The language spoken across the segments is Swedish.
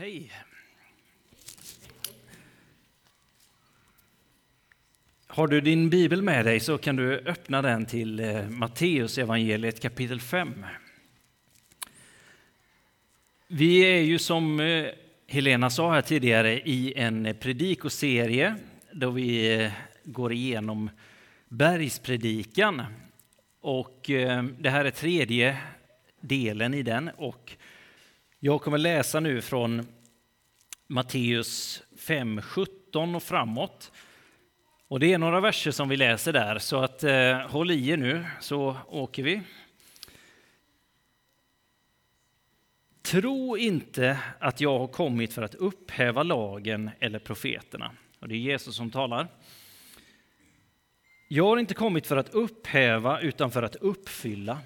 Hej! Har du din bibel med dig så kan du öppna den till eh, Matteus evangeliet kapitel 5. Vi är ju som eh, Helena sa här tidigare i en predikoserie då vi eh, går igenom bergspredikan. Och det här är tredje delen i den och jag kommer läsa nu från Matteus 5, 17 och framåt. Och det är några verser som vi läser där, så att, eh, håll i er nu så åker vi. Tro inte att jag har kommit för att upphäva lagen eller profeterna. Och det är Jesus som talar. Jag har inte kommit för att upphäva utan för att uppfylla.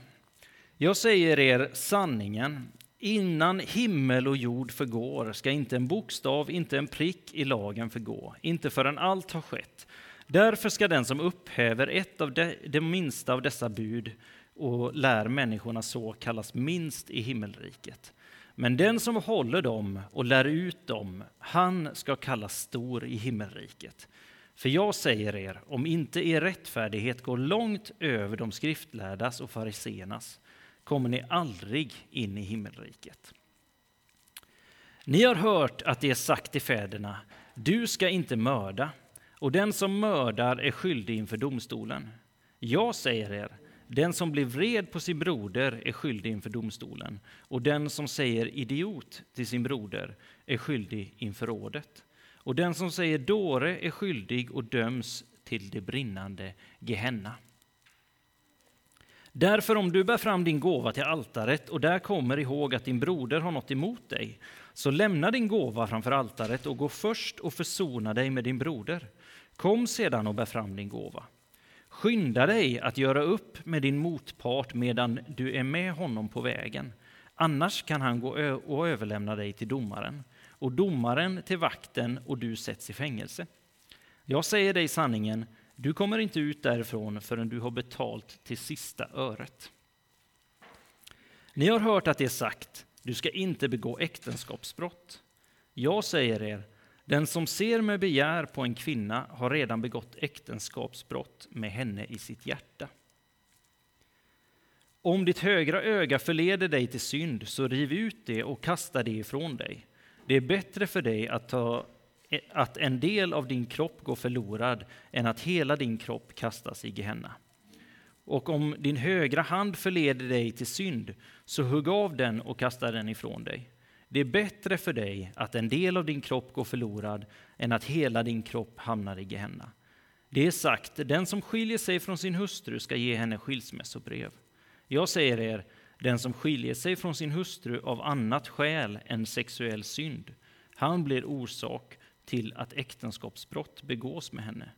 Jag säger er sanningen, Innan himmel och jord förgår ska inte en bokstav, inte en prick i lagen förgå, inte förrän allt har skett. Därför ska den som upphäver ett av de, det minsta av dessa bud och lär människorna så kallas minst i himmelriket. Men den som håller dem och lär ut dem, han ska kallas stor i himmelriket. För jag säger er, om inte er rättfärdighet går långt över de skriftlärdas och fariseernas, kommer ni aldrig in i himmelriket. Ni har hört att det är sagt till fäderna, du ska inte mörda, och den som mördar är skyldig inför domstolen. Jag säger er, den som blir vred på sin broder är skyldig inför domstolen, och den som säger idiot till sin broder är skyldig inför rådet. Och den som säger dåre är skyldig och döms till det brinnande Gehenna. Därför om du bär fram din gåva till altaret och där kommer ihåg att din broder har något emot dig, så lämna din gåva framför altaret och gå först och försona dig med din broder. Kom sedan och bär fram din gåva. Skynda dig att göra upp med din motpart medan du är med honom på vägen. Annars kan han gå och överlämna dig till domaren, och domaren till vakten och du sätts i fängelse. Jag säger dig sanningen, du kommer inte ut därifrån förrän du har betalt till sista öret. Ni har hört att det är sagt, du ska inte begå äktenskapsbrott. Jag säger er, den som ser med begär på en kvinna har redan begått äktenskapsbrott med henne i sitt hjärta. Om ditt högra öga förleder dig till synd, så riv ut det och kasta det ifrån dig. Det är bättre för dig att ta att en del av din kropp går förlorad än att hela din kropp kastas i Gehenna. Och om din högra hand förleder dig till synd, så hugg av den och kasta den ifrån dig. Det är bättre för dig att en del av din kropp går förlorad än att hela din kropp hamnar i Gehenna. Det är sagt, den som skiljer sig från sin hustru ska ge henne skilsmässobrev. Jag säger er, den som skiljer sig från sin hustru av annat skäl än sexuell synd, han blir orsak till att äktenskapsbrott begås med henne.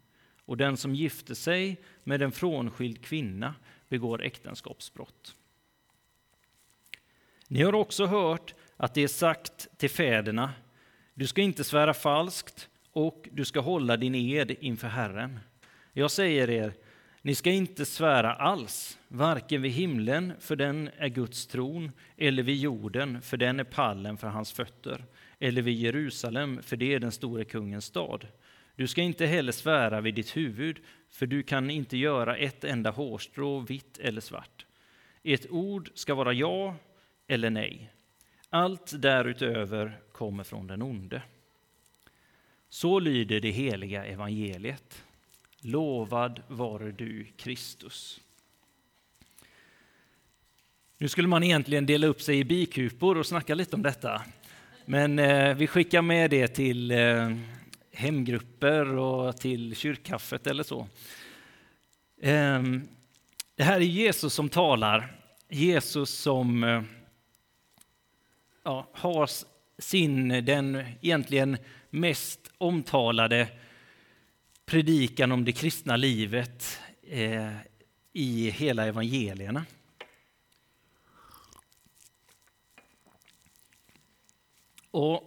Och den som gifter sig med en frånskild kvinna begår äktenskapsbrott. Ni har också hört att det är sagt till fäderna, du ska inte svära falskt och du ska hålla din ed inför Herren. Jag säger er, ni ska inte svära alls, varken vid himlen, för den är Guds tron, eller vid jorden, för den är pallen för hans fötter, eller vid Jerusalem, för det är den store kungens stad. Du ska inte heller svära vid ditt huvud, för du kan inte göra ett enda hårstrå vitt eller svart. Ett ord ska vara ja eller nej. Allt därutöver kommer från den onde. Så lyder det heliga evangeliet. Lovad vare du, Kristus. Nu skulle man egentligen dela upp sig i bikupor och snacka lite om detta. Men eh, vi skickar med det till eh, hemgrupper och till kyrkkaffet eller så. Eh, det här är Jesus som talar. Jesus som eh, ja, har sin, den egentligen mest omtalade predikan om det kristna livet eh, i hela evangelierna. Och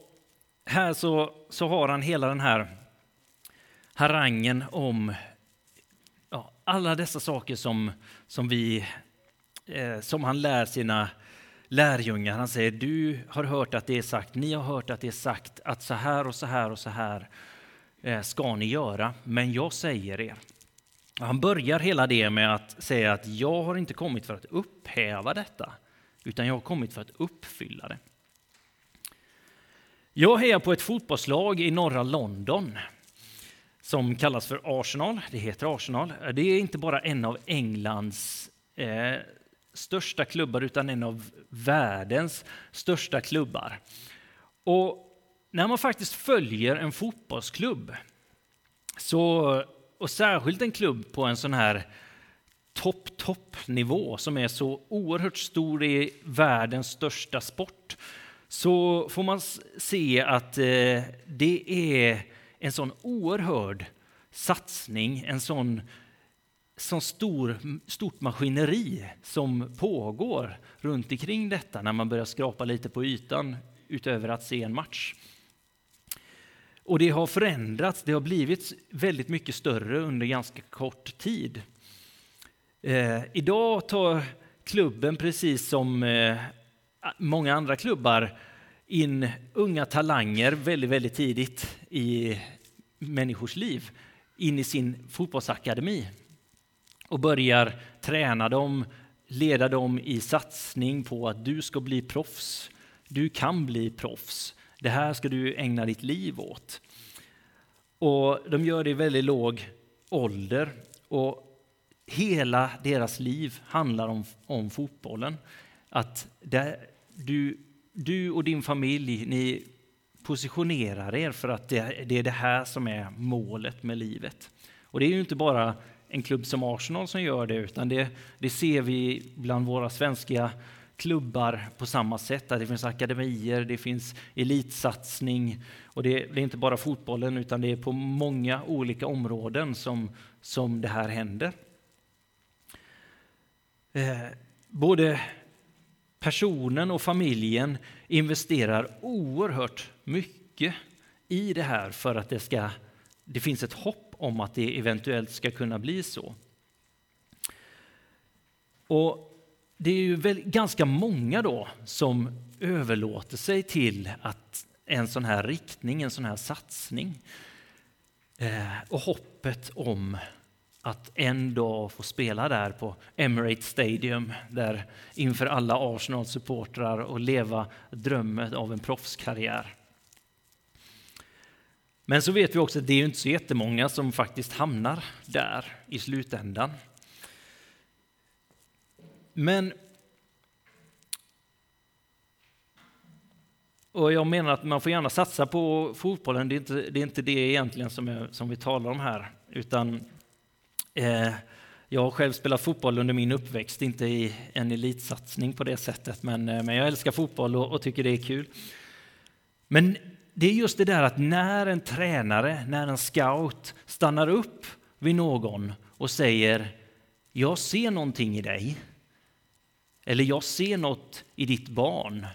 här så, så har han hela den här harangen om ja, alla dessa saker som, som, vi, eh, som han lär sina lärjungar. Han säger, du har hört att det är sagt, ni har hört att det är sagt att så här och så här och så här eh, ska ni göra, men jag säger er. Han börjar hela det med att säga att jag har inte kommit för att upphäva detta, utan jag har kommit för att uppfylla det. Jag hejar på ett fotbollslag i norra London som kallas för Arsenal. Det heter Arsenal. Det är inte bara en av Englands eh, största klubbar utan en av världens största klubbar. Och när man faktiskt följer en fotbollsklubb, så, och särskilt en klubb på en sån här topp-topp-nivå som är så oerhört stor i världens största sport, så får man se att eh, det är en sån oerhörd satsning, en sån, sån stor, stort maskineri som pågår runt omkring detta när man börjar skrapa lite på ytan utöver att se en match. Och det har förändrats, det har blivit väldigt mycket större under ganska kort tid. Eh, idag tar klubben, precis som eh, många andra klubbar, in unga talanger väldigt, väldigt tidigt i människors liv in i sin fotbollsakademi och börjar träna dem, leda dem i satsning på att du ska bli proffs. Du kan bli proffs. Det här ska du ägna ditt liv åt. Och de gör det i väldigt låg ålder. Och hela deras liv handlar om, om fotbollen. Att där, du, du och din familj, ni positionerar er för att det, det är det här som är målet med livet. Och det är ju inte bara en klubb som Arsenal som gör det, utan det, det ser vi bland våra svenska klubbar på samma sätt. Att det finns akademier, det finns elitsatsning och det, det, är inte bara fotbollen utan det är på många olika områden som, som det här händer. Eh, både personen och familjen investerar oerhört mycket i det här för att det, ska, det finns ett hopp om att det eventuellt ska kunna bli så. Och det är ju väl ganska många då som överlåter sig till att en sån här riktning, en sån här satsning eh, och hoppet om att en dag få spela där på Emirates Stadium där inför alla Arsenal-supportrar och leva drömmen av en proffskarriär. Men så vet vi också att det är inte så jättemånga som faktiskt hamnar där i slutändan. Men och jag menar att man får gärna satsa på fotbollen, det är inte det, är inte det egentligen som, är, som vi talar om här, utan Eh, jag har själv spelat fotboll under min uppväxt, inte i en elitsatsning på det sättet, men, eh, men jag älskar fotboll och, och, tycker det är kul. Men det är just det där att när en tränare, när en scout stannar upp vid någon och säger jag ser någonting i dig, eller jag ser något i ditt barn,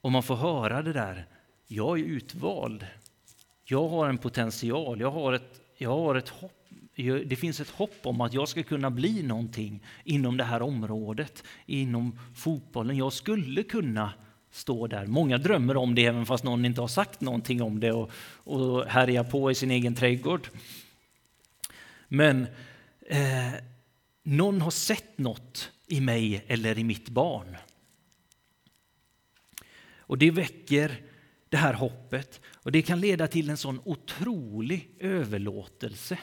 och man får höra det där, jag är utvald, jag har en potential, jag har ett, jag har ett hopp det finns ett hopp om att jag ska kunna bli någonting inom det här området, inom fotbollen. Jag skulle kunna stå där. Många drömmer om det även fast någon inte har sagt någonting om det och, och härjar på i sin egen trädgård. Men eh, någon har sett något i mig eller i mitt barn. Och det väcker det här hoppet och det kan leda till en sån otrolig överlåtelse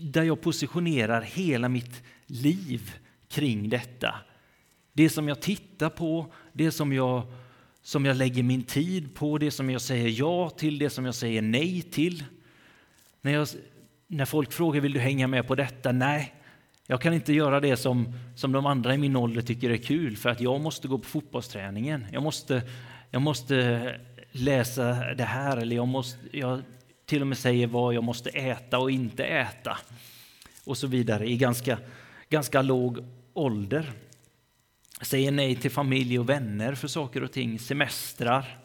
där jag positionerar hela mitt liv kring detta. Det som jag tittar på, det som jag, som jag lägger min tid på, det som jag säger ja till, det som jag säger nej till. När, jag, när folk frågar vill du hänga med på detta? Nej, jag kan inte göra det som, som de andra i min ålder tycker är kul för att jag måste gå på fotbollsträningen. Jag måste, jag måste läsa det här eller jag, måste, jag till och med säger vad jag måste äta och inte äta och så vidare i ganska, ganska låg ålder. Säger nej till familj och vänner för saker och ting, semestrar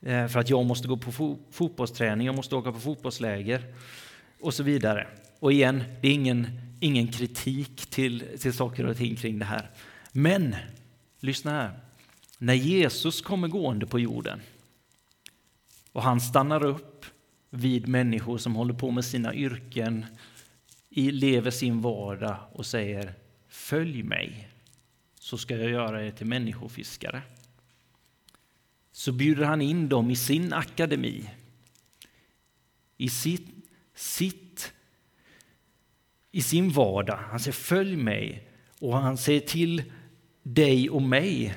eh, för att jag måste gå på fotbollsträning, jag måste åka på fotbollsläger och så vidare. Och igen, det är ingen, ingen kritik till, till saker och ting kring det här. Men, lyssna här. När Jesus kommer gående på jorden och han stannar upp vid människor som håller på med sina yrken, lever sin vardag och säger Följ mig, så ska jag göra er till människofiskare. Så bjuder han in dem i sin akademi, i sitt, sitt i sin vardag. Han säger följ mig och han säger till dig och mig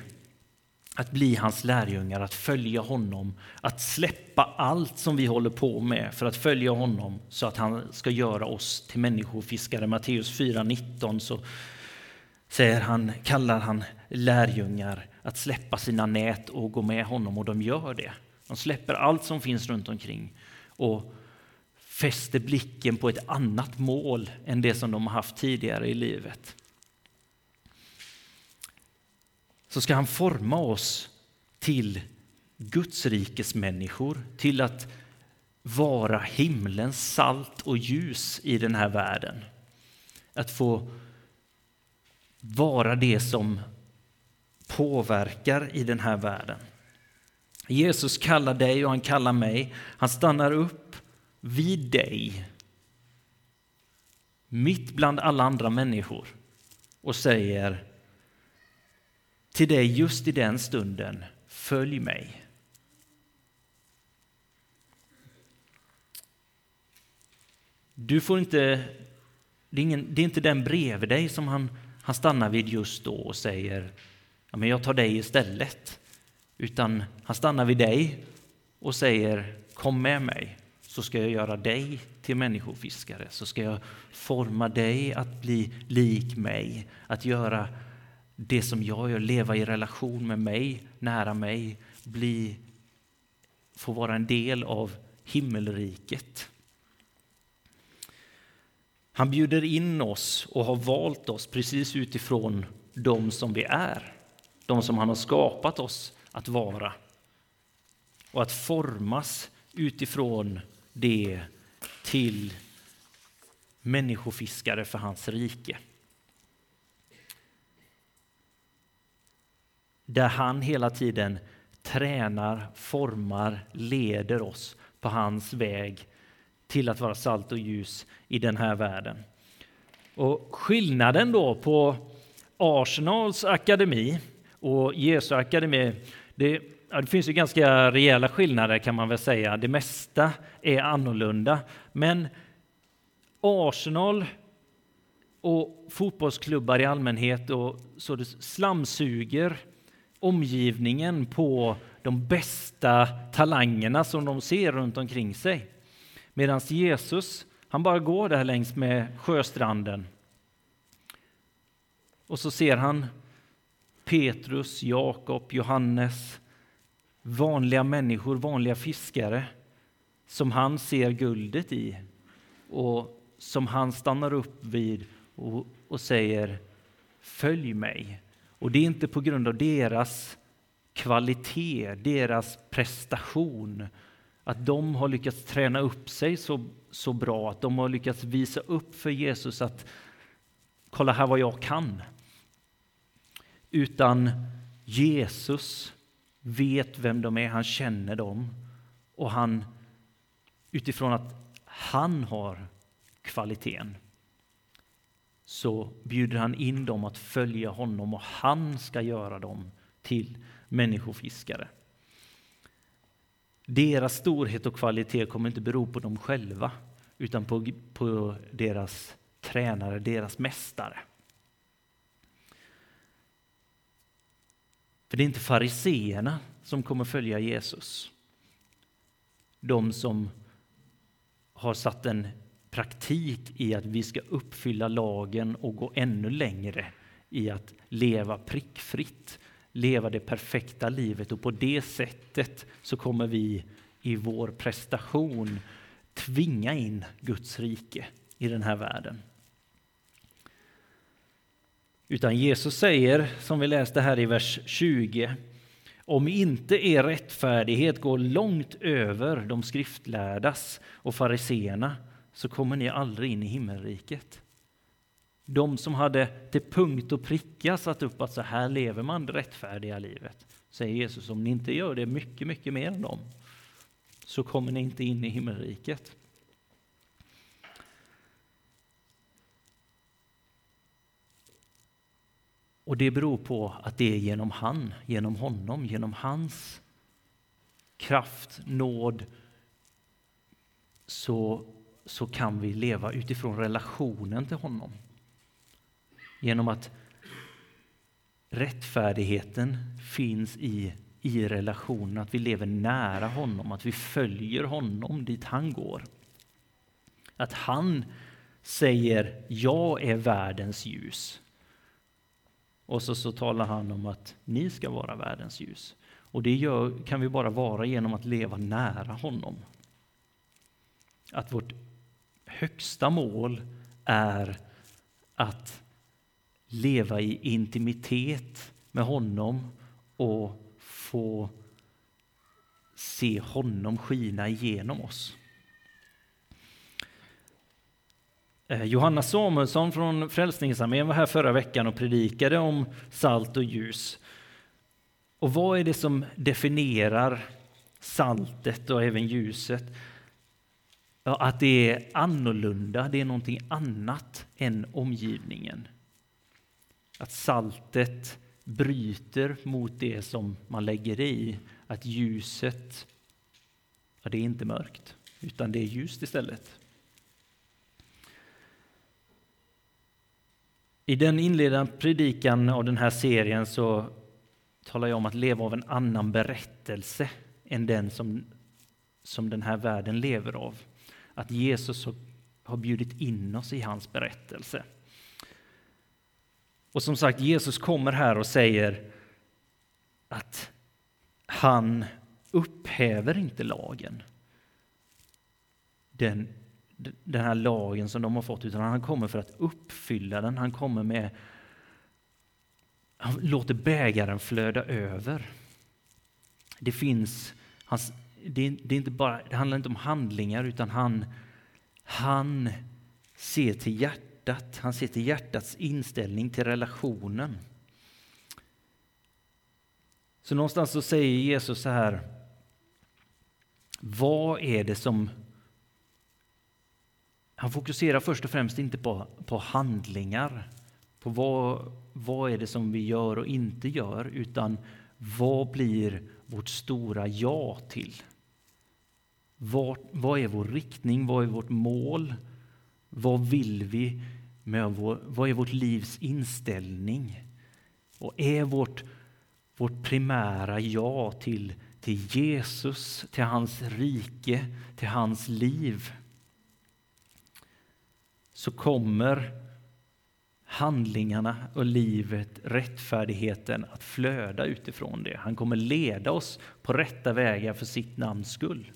att bli hans lärjungar, att följa honom, att släppa allt som vi håller på med för att följa honom så att han ska göra oss till människofiskare. Matteus 4.19 så säger han, kallar han lärjungar att släppa sina nät och gå med honom och de gör det. De släpper allt som finns runt omkring och fäster blicken på ett annat mål än det som de har haft tidigare i livet. Så ska han forma oss till Guds rikes människor, till att vara himlens salt och ljus i den här världen. Att få vara det som påverkar i den här världen. Jesus kallar dig och han kallar mig. Han stannar upp vid dig, mitt bland alla andra människor och säger till dig just i den stunden, följ mig. Du får inte, det är, ingen, det är inte den bredvid dig som han, han stannar vid just då och säger ja, men jag tar dig istället. Utan han stannar vid dig och säger kom med mig så ska jag göra dig till människofiskare. Så ska jag forma dig att bli lik mig, att göra det som jag gör, leva i relation med mig, nära mig, bli, få vara en del av himmelriket. Han bjuder in oss och har valt oss precis utifrån de som vi är, de som han har skapat oss att vara och att formas utifrån det till människofiskare för hans rike. Där han hela tiden tränar, formar, leder oss på hans väg till att vara salt och ljus i den här världen. Och skillnaden då på Arsenals akademi och Jesu akademi, det ja, det finns ju ganska rejäla skillnader kan man väl säga. Det mesta är annorlunda. Men Arsenal och fotbollsklubbar i allmänhet och så det slamsuger omgivningen på de bästa talangerna som de ser runt omkring sig. Medan Jesus, han bara går där längs med sjöstranden. Och så ser han Petrus, Jakob, Johannes, vanliga människor, vanliga fiskare som han ser guldet i och som han stannar upp vid och, och säger Följ mig. Och det är inte på grund av deras kvalitet, deras prestation, att de har lyckats träna upp sig så, så bra, att de har lyckats visa upp för Jesus att kolla här vad jag kan. Utan Jesus vet vem de är, han känner dem och han utifrån att han har kvaliteten så bjuder han in dem att följa honom och han ska göra dem till människofiskare. Deras storhet och kvalitet kommer inte bero på dem själva utan på, på deras tränare, deras mästare. För det är inte fariseerna som kommer följa Jesus. De som har satt en praktik i att vi ska uppfylla lagen och gå ännu längre i att leva prickfritt, leva det perfekta livet och på det sättet så kommer vi i vår prestation tvinga in Guds rike i den här världen. Utan Jesus säger, som vi läste här i vers 20, om inte er rättfärdighet går långt över de skriftlärdas och fariseerna så kommer ni aldrig in i himmelriket. De som hade till punkt och pricka satt upp att så här lever man det rättfärdiga livet. Säger Jesus, om ni inte gör det mycket, mycket mer än dem så kommer ni inte in i himmelriket. Och det beror på att det är genom han, genom honom, genom hans kraft, nåd, så, så kan vi leva utifrån relationen till honom. Genom att rättfärdigheten finns i, i relationen, att vi lever nära honom, att vi följer honom dit han går. Att han säger jag är världens ljus. Och så, så talar han om att ni ska vara världens ljus. Och det gör, kan vi bara vara genom att leva nära honom. Att vårt högsta mål är att leva i intimitet med honom och få se honom skina igenom oss. Eh, Johanna Samuelsson från Frälsningsarmén var här förra veckan och predikade om salt och ljus. Och vad är det som definierar saltet och även ljuset? Ja, att det är annorlunda, det är någonting annat än omgivningen. Att saltet bryter mot det som man lägger i, att ljuset, ja, det är inte mörkt, utan det är ljust istället. I den inledande predikan av den här serien så talar jag om att leva av en annan berättelse än den som, som den här världen lever av. Att Jesus har bjudit in oss i hans berättelse. Och som sagt, Jesus kommer här och säger att han upphäver inte lagen. Den den här lagen som de har fått, utan han kommer för att uppfylla den. Han kommer med han låter bägaren flöda över. Det finns, hans, det, det, är inte bara, det handlar inte om handlingar, utan han, han ser till hjärtat. Han ser till hjärtats inställning till relationen. Så någonstans så säger Jesus så här. Vad är det som han fokuserar först och främst inte på, på handlingar, på vad, vad är det som vi gör och inte gör, utan vad blir vårt stora ja till? Vad, vad är vår riktning? Vad är vårt mål? Vad vill vi med vår, vad är vårt livs inställning? Och är vårt, vårt primära ja till, till Jesus, till hans rike, till hans liv? så kommer handlingarna och livet, rättfärdigheten att flöda utifrån det. Han kommer leda oss på rätta vägar för sitt namns skull.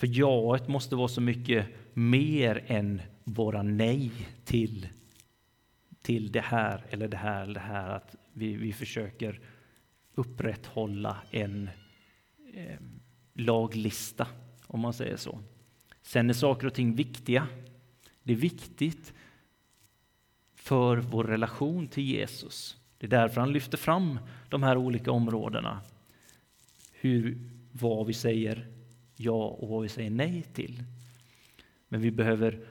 För jaet måste vara så mycket mer än våra nej till, till det här eller det här eller det här. Att vi, vi försöker upprätthålla en eh, laglista, om man säger så. Sen är saker och ting viktiga. Det är viktigt för vår relation till Jesus. Det är därför han lyfter fram de här olika områdena. Hur, vad vi säger ja och vad vi säger nej till. Men vi behöver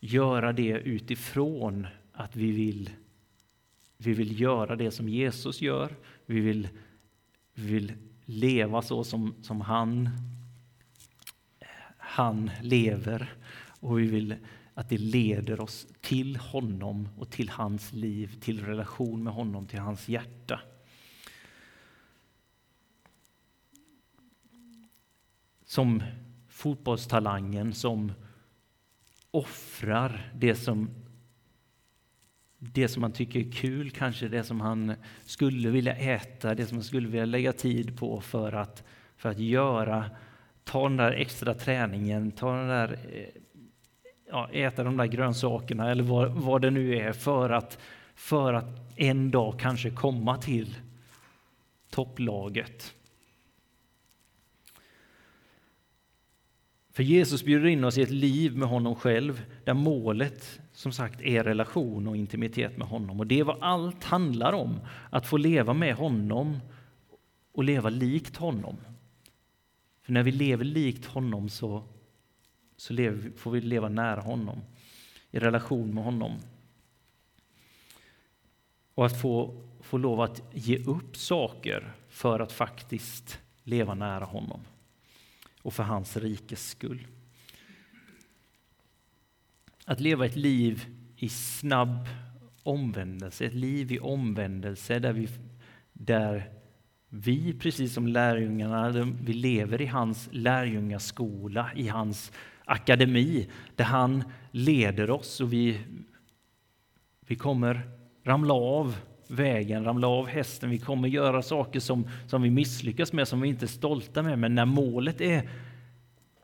göra det utifrån att vi vill, vi vill göra det som Jesus gör. Vi vill, vi vill leva så som, som han, han lever. Och vi vill att det leder oss till honom och till hans liv, till relation med honom, till hans hjärta. Som fotbollstalangen som offrar det som det som man tycker är kul, kanske det som han skulle vilja äta, det som han skulle vilja lägga tid på för att, för att göra, ta den där extra träningen, ta den där, eh, ja, äta de där grönsakerna eller vad, vad det nu är för att, för att en dag kanske komma till topplaget. För Jesus bjuder in oss i ett liv med honom själv, där målet som sagt är relation och intimitet med honom. Och det är vad allt handlar om, att få leva med honom och leva likt honom. För när vi lever likt honom så, så lever, får vi leva nära honom, i relation med honom. Och att få, få lov att ge upp saker för att faktiskt leva nära honom och för hans rikes skull. Att leva ett liv i snabb omvändelse, ett liv i omvändelse där vi, där vi precis som lärjungarna, vi lever i hans lärjungaskola, i hans akademi, där han leder oss och vi, vi kommer ramla av vägen, ramla av hästen. Vi kommer göra saker som, som vi misslyckas med, som vi inte är stolta med. Men när målet är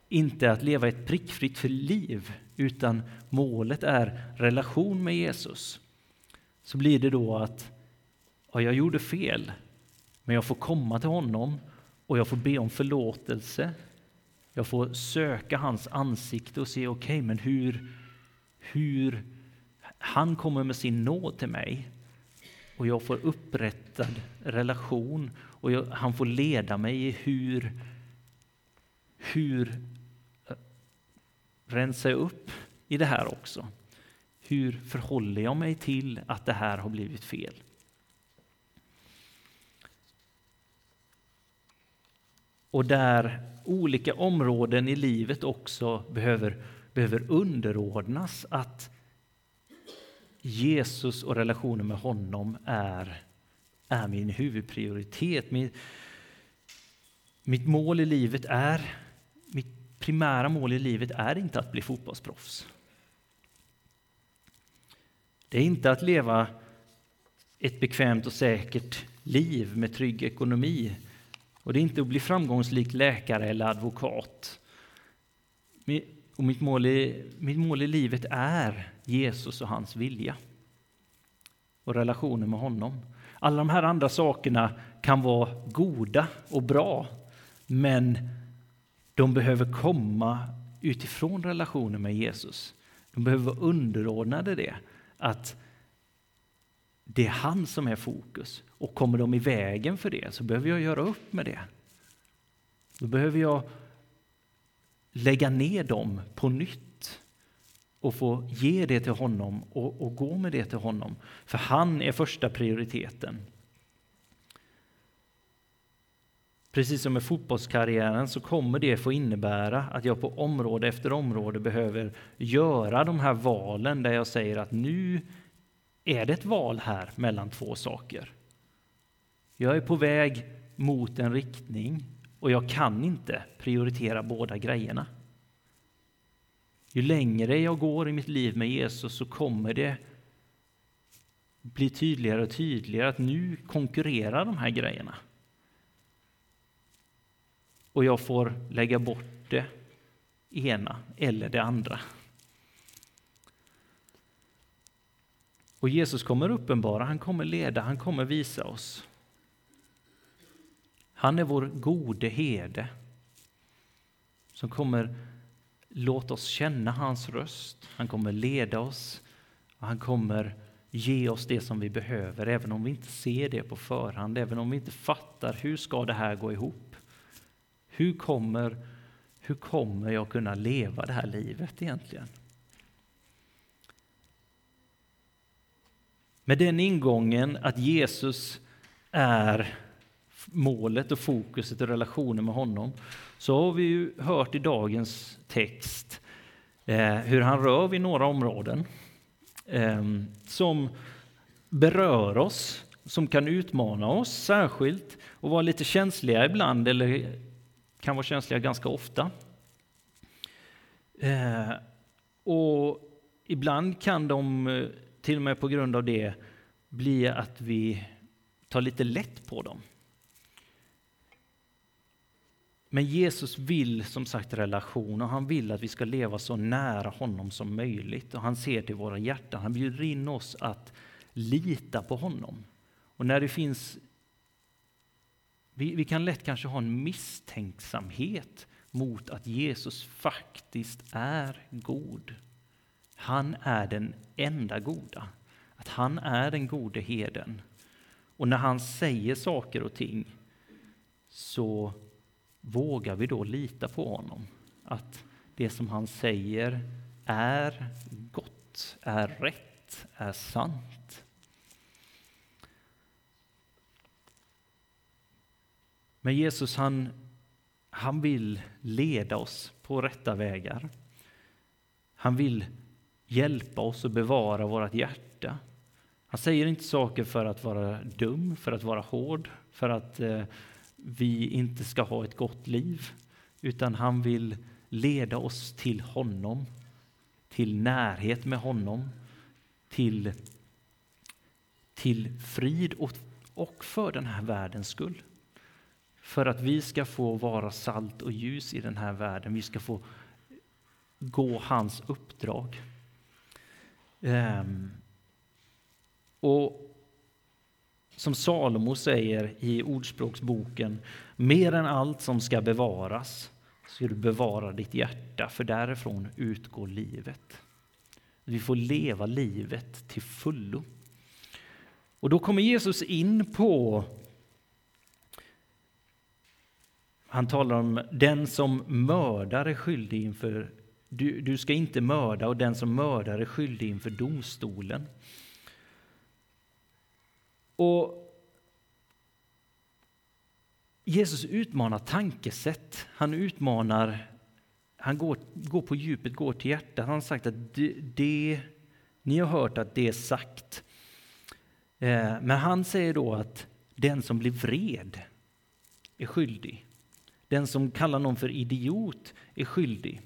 inte att leva ett prickfritt liv, utan målet är relation med Jesus, så blir det då att ja, jag gjorde fel, men jag får komma till honom och jag får be om förlåtelse. Jag får söka hans ansikte och se, okej, okay, men hur, hur han kommer med sin nåd till mig och jag får upprättad relation och jag, han får leda mig i hur, hur eh, rensa upp i det här också. Hur förhåller jag mig till att det här har blivit fel? Och där olika områden i livet också behöver, behöver underordnas. Att Jesus och relationen med honom är, är min huvudprioritet. Min, mitt mål i livet är, mitt primära mål i livet är inte att bli fotbollsproffs. Det är inte att leva ett bekvämt och säkert liv med trygg ekonomi. Och det är inte att bli framgångsrik läkare eller advokat. Och mitt mål, i, mitt mål i livet är Jesus och hans vilja och relationen med honom. Alla de här andra sakerna kan vara goda och bra, men de behöver komma utifrån relationen med Jesus. De behöver vara underordnade det, att det är han som är fokus. Och kommer de i vägen för det så behöver jag göra upp med det. Då behöver jag lägga ner dem på nytt och få ge det till honom och, och, gå med det till honom. För han är första prioriteten. Precis som med fotbollskarriären så kommer det få innebära att jag på område efter område behöver göra de här valen där jag säger att nu är det ett val här mellan två saker. Jag är på väg mot en riktning och jag kan inte prioritera båda grejerna. Ju längre jag går i mitt liv med Jesus så kommer det bli tydligare och tydligare att nu konkurrerar de här grejerna. Och jag får lägga bort det ena eller det andra. Och Jesus kommer uppenbara, han kommer leda, han kommer visa oss. Han är vår gode herde som kommer Låt oss känna hans röst. Han kommer leda oss och han kommer ge oss det som vi behöver, även om vi inte ser det på förhand, även om vi inte fattar hur ska det här gå ihop. Hur kommer, hur kommer jag kunna leva det här livet egentligen? Med den ingången att Jesus är målet och fokuset i relationen med honom så har vi ju hört i dagens text eh, hur han rör vid några områden eh, som berör oss, som kan utmana oss särskilt och vara lite känsliga ibland eller kan vara känsliga ganska ofta. Eh, och ibland kan de eh, till och med på grund av det bli att vi tar lite lätt på dem. Men Jesus vill som sagt relation och han vill att vi ska leva så nära honom som möjligt. Och han ser till våra hjärtan. Han bjuder in oss att lita på honom. Och när det finns vi, vi, kan lätt kanske ha en misstänksamhet mot att Jesus faktiskt är god. Han är den enda goda. Att han är den gode heden. Och när han säger saker och ting så vågar vi då lita på honom. Att det som han säger är gott, är rätt, är sant. Men Jesus han, han vill leda oss på rätta vägar. Han vill hjälpa oss att bevara vårt hjärta. Han säger inte saker för att vara dum, för att vara hård, för att eh, vi inte ska ha ett gott liv, utan han vill leda oss till honom, till närhet med honom, till, till frid och, och för den här världens skull. För att vi ska få vara salt och ljus i den här världen, vi ska få gå hans uppdrag. Um, och som Salomo säger i Ordspråksboken, mer än allt som ska bevaras ska du bevara ditt hjärta, för därifrån utgår livet. Vi får leva livet till fullo. Och då kommer Jesus in på han talar om den som mördar är skyldig inför du, du ska inte mörda och den som mördar är skyldig inför domstolen. Och Jesus utmanar tankesätt. Han utmanar, han går, går på djupet, går till hjärtat. Han har sagt att det, det ni har hört att det är sagt. Eh, men han säger då att den som blir vred är skyldig. Den som kallar någon för idiot är skyldig.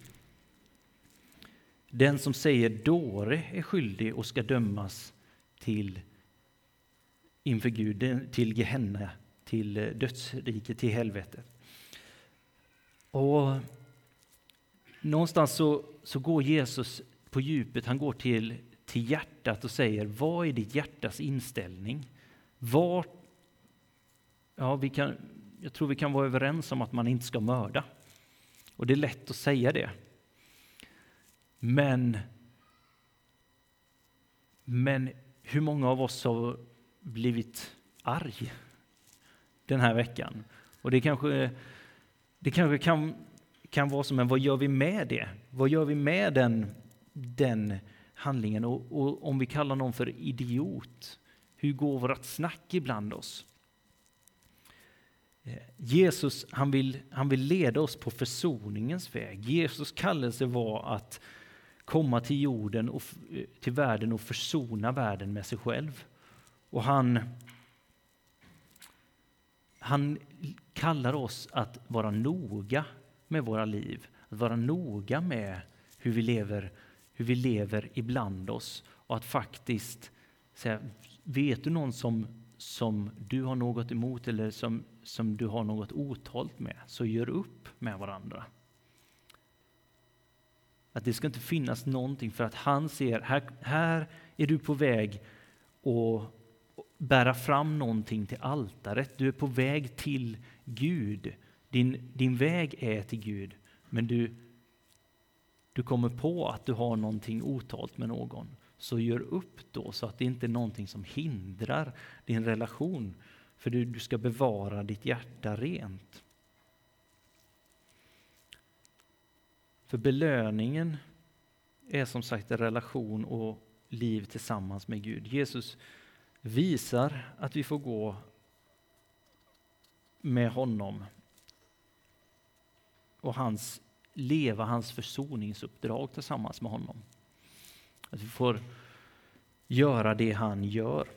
Den som säger dåre är skyldig och ska dömas till inför Gud, till Gehenna, till eh, dödsriket, till helvetet. Och någonstans så, så går Jesus på djupet, han går till, till hjärtat och säger, vad är ditt hjärtas inställning? Var, ja, vi kan, jag tror vi kan vara överens om att man inte ska mörda. Och det är lätt att säga det. Men, men hur många av oss har blivit arg den här veckan? Och det kanske, det kanske kan, kan vara som, men vad gör vi med det? Vad gör vi med den, den handlingen? Och, och om vi kallar någon för idiot, hur går vårt snack ibland oss? Eh, Jesus han vill, han vill leda oss på försoningens väg. Jesus kallelse var att komma till jorden och eh, till världen och försona världen med sig själv. Och han, han kallar oss att vara noga med våra liv, att vara noga med hur vi lever, hur vi lever ibland oss och att faktiskt säga, vet du någon som, som du har något emot eller som, som du har något otalt med, så gör upp med varandra. Att det ska inte finnas någonting för att han ser, här, här är du på väg och bära fram någonting till altaret. Du är på väg till Gud. Din, din väg är till Gud, men du, du kommer på att du har någonting otalt med någon. Så gör upp då så att det inte är någonting som hindrar din relation. För du, du ska bevara ditt hjärta rent. För belöningen är som sagt en relation och liv tillsammans med Gud. Jesus visar att vi får gå med honom och hans, leva hans försoningsuppdrag tillsammans med honom. Att vi får göra det han gör.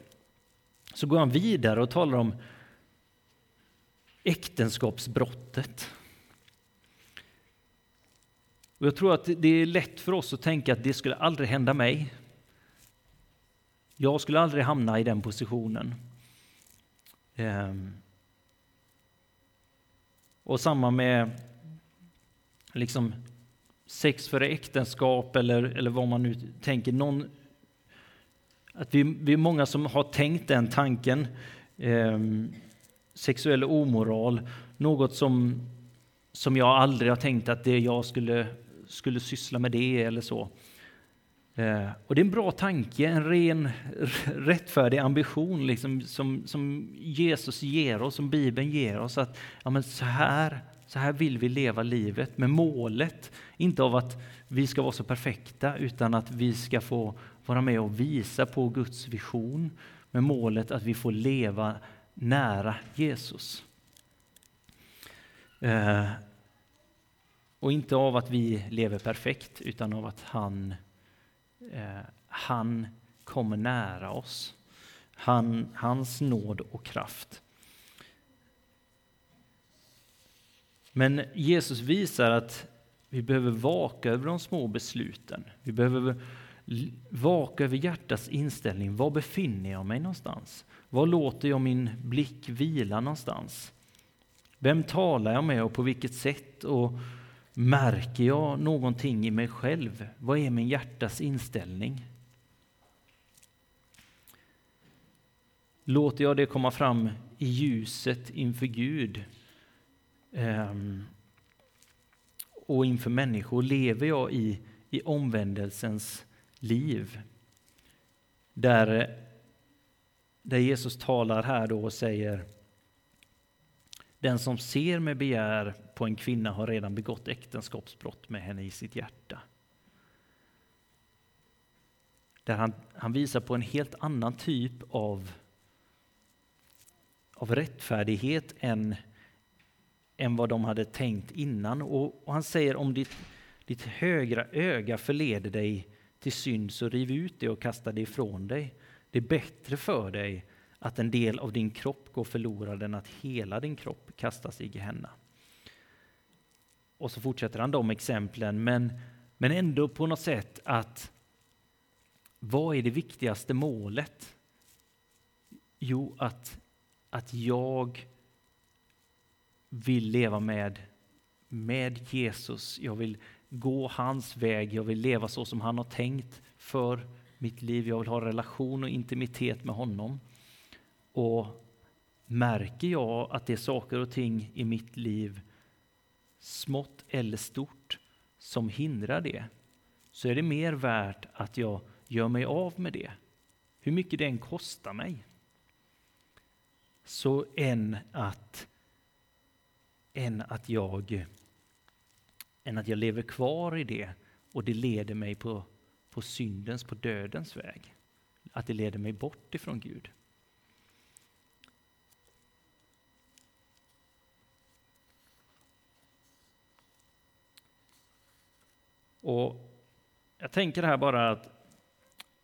Så går han vidare och talar om äktenskapsbrottet. Och jag tror att det är lätt för oss att tänka att det skulle aldrig hända mig. Jag skulle aldrig hamna i den positionen. Ehm. Och samma med liksom sex före äktenskap eller, eller vad man nu tänker. Någon, att vi, vi är många som har tänkt den tanken. Eh, sexuell omoral, något som som jag aldrig har tänkt att det jag skulle, skulle syssla med det eller så. Eh, och det är en bra tanke, en ren rättfärdig ambition liksom, som, som Jesus ger oss, som Bibeln ger oss. Att ja, men så, här, så här vill vi leva livet med målet, inte av att vi ska vara så perfekta utan att vi ska få vara med och visa på Guds vision med målet att vi får leva nära Jesus. Eh, och inte av att vi lever perfekt utan av att han eh, han kommer nära oss. Han, hans nåd och kraft. Men Jesus visar att vi behöver vaka över de små besluten. Vi behöver vaka över hjärtats inställning. Var befinner jag mig någonstans? Var låter jag min blick vila någonstans? Vem talar jag med och på vilket sätt? Och Märker jag någonting i mig själv? Vad är min hjärtas inställning? Låter jag det komma fram i ljuset inför Gud ehm, och inför människor? Lever jag i, i omvändelsens liv? Där, där Jesus talar här då och säger den som ser med begär på en kvinna har redan begått äktenskapsbrott med henne i sitt hjärta. Där han, han visar på en helt annan typ av, av rättfärdighet än, än vad de hade tänkt innan. Och, och han säger om ditt, ditt högra öga förleder dig till synd så riv ut det och kasta det ifrån dig. Det är bättre för dig att en del av din kropp går förlorad än att hela din kropp kastas i Gehenna. Och så fortsätter han de exemplen, men, men ändå på något sätt att vad är det viktigaste målet? Jo, att, att jag vill leva med, med Jesus. Jag vill gå hans väg. Jag vill leva så som han har tänkt för mitt liv. Jag vill ha relation och intimitet med honom. Och märker jag att det är saker och ting i mitt liv, smått eller stort, som hindrar det, så är det mer värt att jag gör mig av med det, hur mycket det än kostar mig, så än att, än att, jag, än att jag lever kvar i det och det leder mig på, på syndens, på dödens väg. Att det leder mig bort ifrån Gud. Och jag tänker här bara att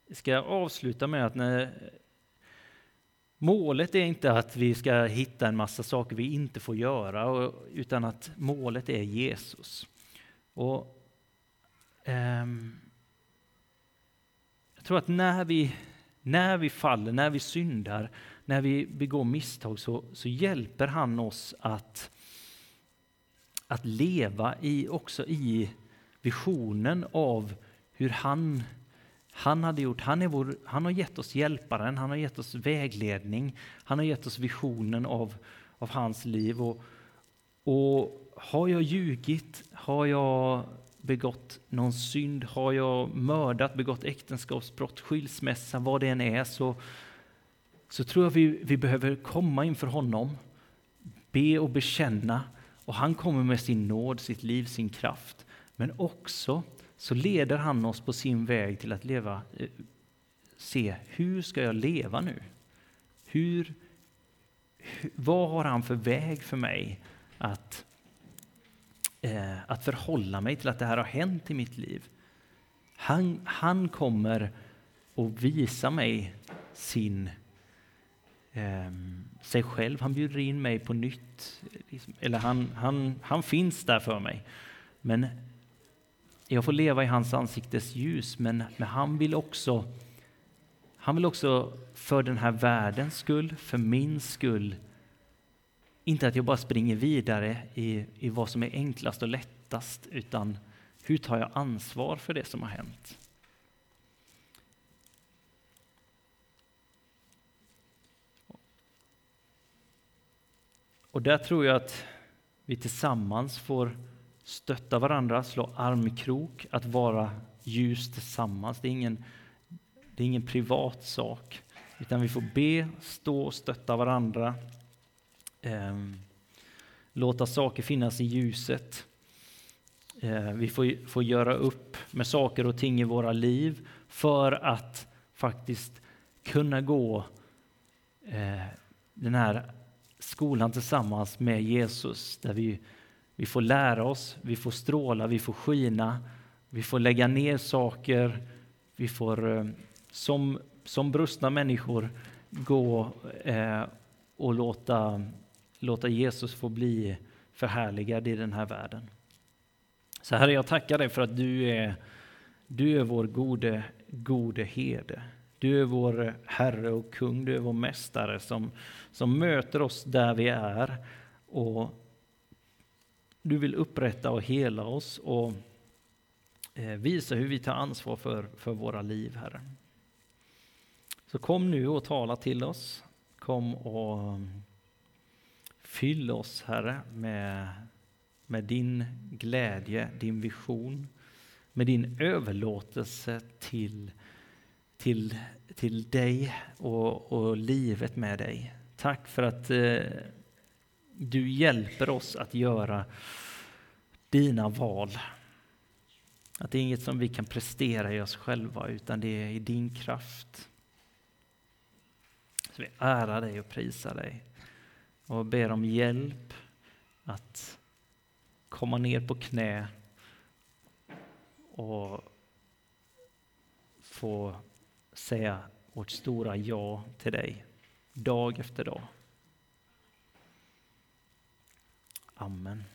jag ska avsluta med att när, målet är inte att vi ska hitta en massa saker vi inte får göra, utan att målet är Jesus. Och, ehm, jag tror att när vi, när vi faller, när vi syndar, när vi begår misstag så, så hjälper han oss att, att leva i, också i visionen av hur han, han hade gjort. Han, är vår, han har gett oss hjälparen, han har gett oss vägledning, han har gett oss visionen av, av hans liv. Och, och har jag ljugit, har jag begått någon synd, har jag mördat, begått äktenskapsbrott, skilsmässa, vad det än är, så, så tror jag vi, vi behöver komma inför honom, be och bekänna och han kommer med sin nåd, sitt liv, sin kraft. Men också så leder han oss på sin väg till att leva, eh, se hur ska jag leva nu? Hur, vad har han för väg för mig att, eh, att förhålla mig till att det här har hänt i mitt liv? Han, han kommer att visa mig sin, eh, sig själv. Han bjuder in mig på nytt. Liksom. Eller han, han, han finns där för mig. Men jag får leva i hans ansiktes ljus, men, men han vill också han vill också för den här världens skull, för min skull, inte att jag bara springer vidare i, i vad som är enklast och lättast, utan hur tar jag ansvar för det som har hänt? Och där tror jag att vi tillsammans får stötta varandra, slå armkrok, att vara ljus tillsammans. Det är ingen, det är ingen privat sak, utan vi får be, stå och stötta varandra. Eh, låta saker finnas i ljuset. Eh, vi får, får göra upp med saker och ting i våra liv för att faktiskt kunna gå eh, den här skolan tillsammans med Jesus där vi, vi får lära oss, vi får stråla, vi får skina, vi får lägga ner saker, vi får eh, som, som brustna människor gå eh, och låta, låta Jesus få bli förhärligad i den här världen. Så Herre, jag tackar dig för att du är, du är vår gode, gode herde. Du är vår Herre och kung, du är vår Mästare som, som möter oss där vi är. Och du vill upprätta och hela oss och eh, visa hur vi tar ansvar för, för våra liv, Herre. Så kom nu och tala till oss. Kom och mm, fyll oss, Herre, med, med din glädje, din vision, med din överlåtelse till till, till dig och, och livet med dig. Tack för att eh, du hjälper oss att göra dina val. Att det är inget som vi kan prestera i oss själva, utan det är i din kraft. Så vi ärar dig och prisar dig och ber om hjälp att komma ner på knä och få säga vårt stora ja till dig, dag efter dag. Amen.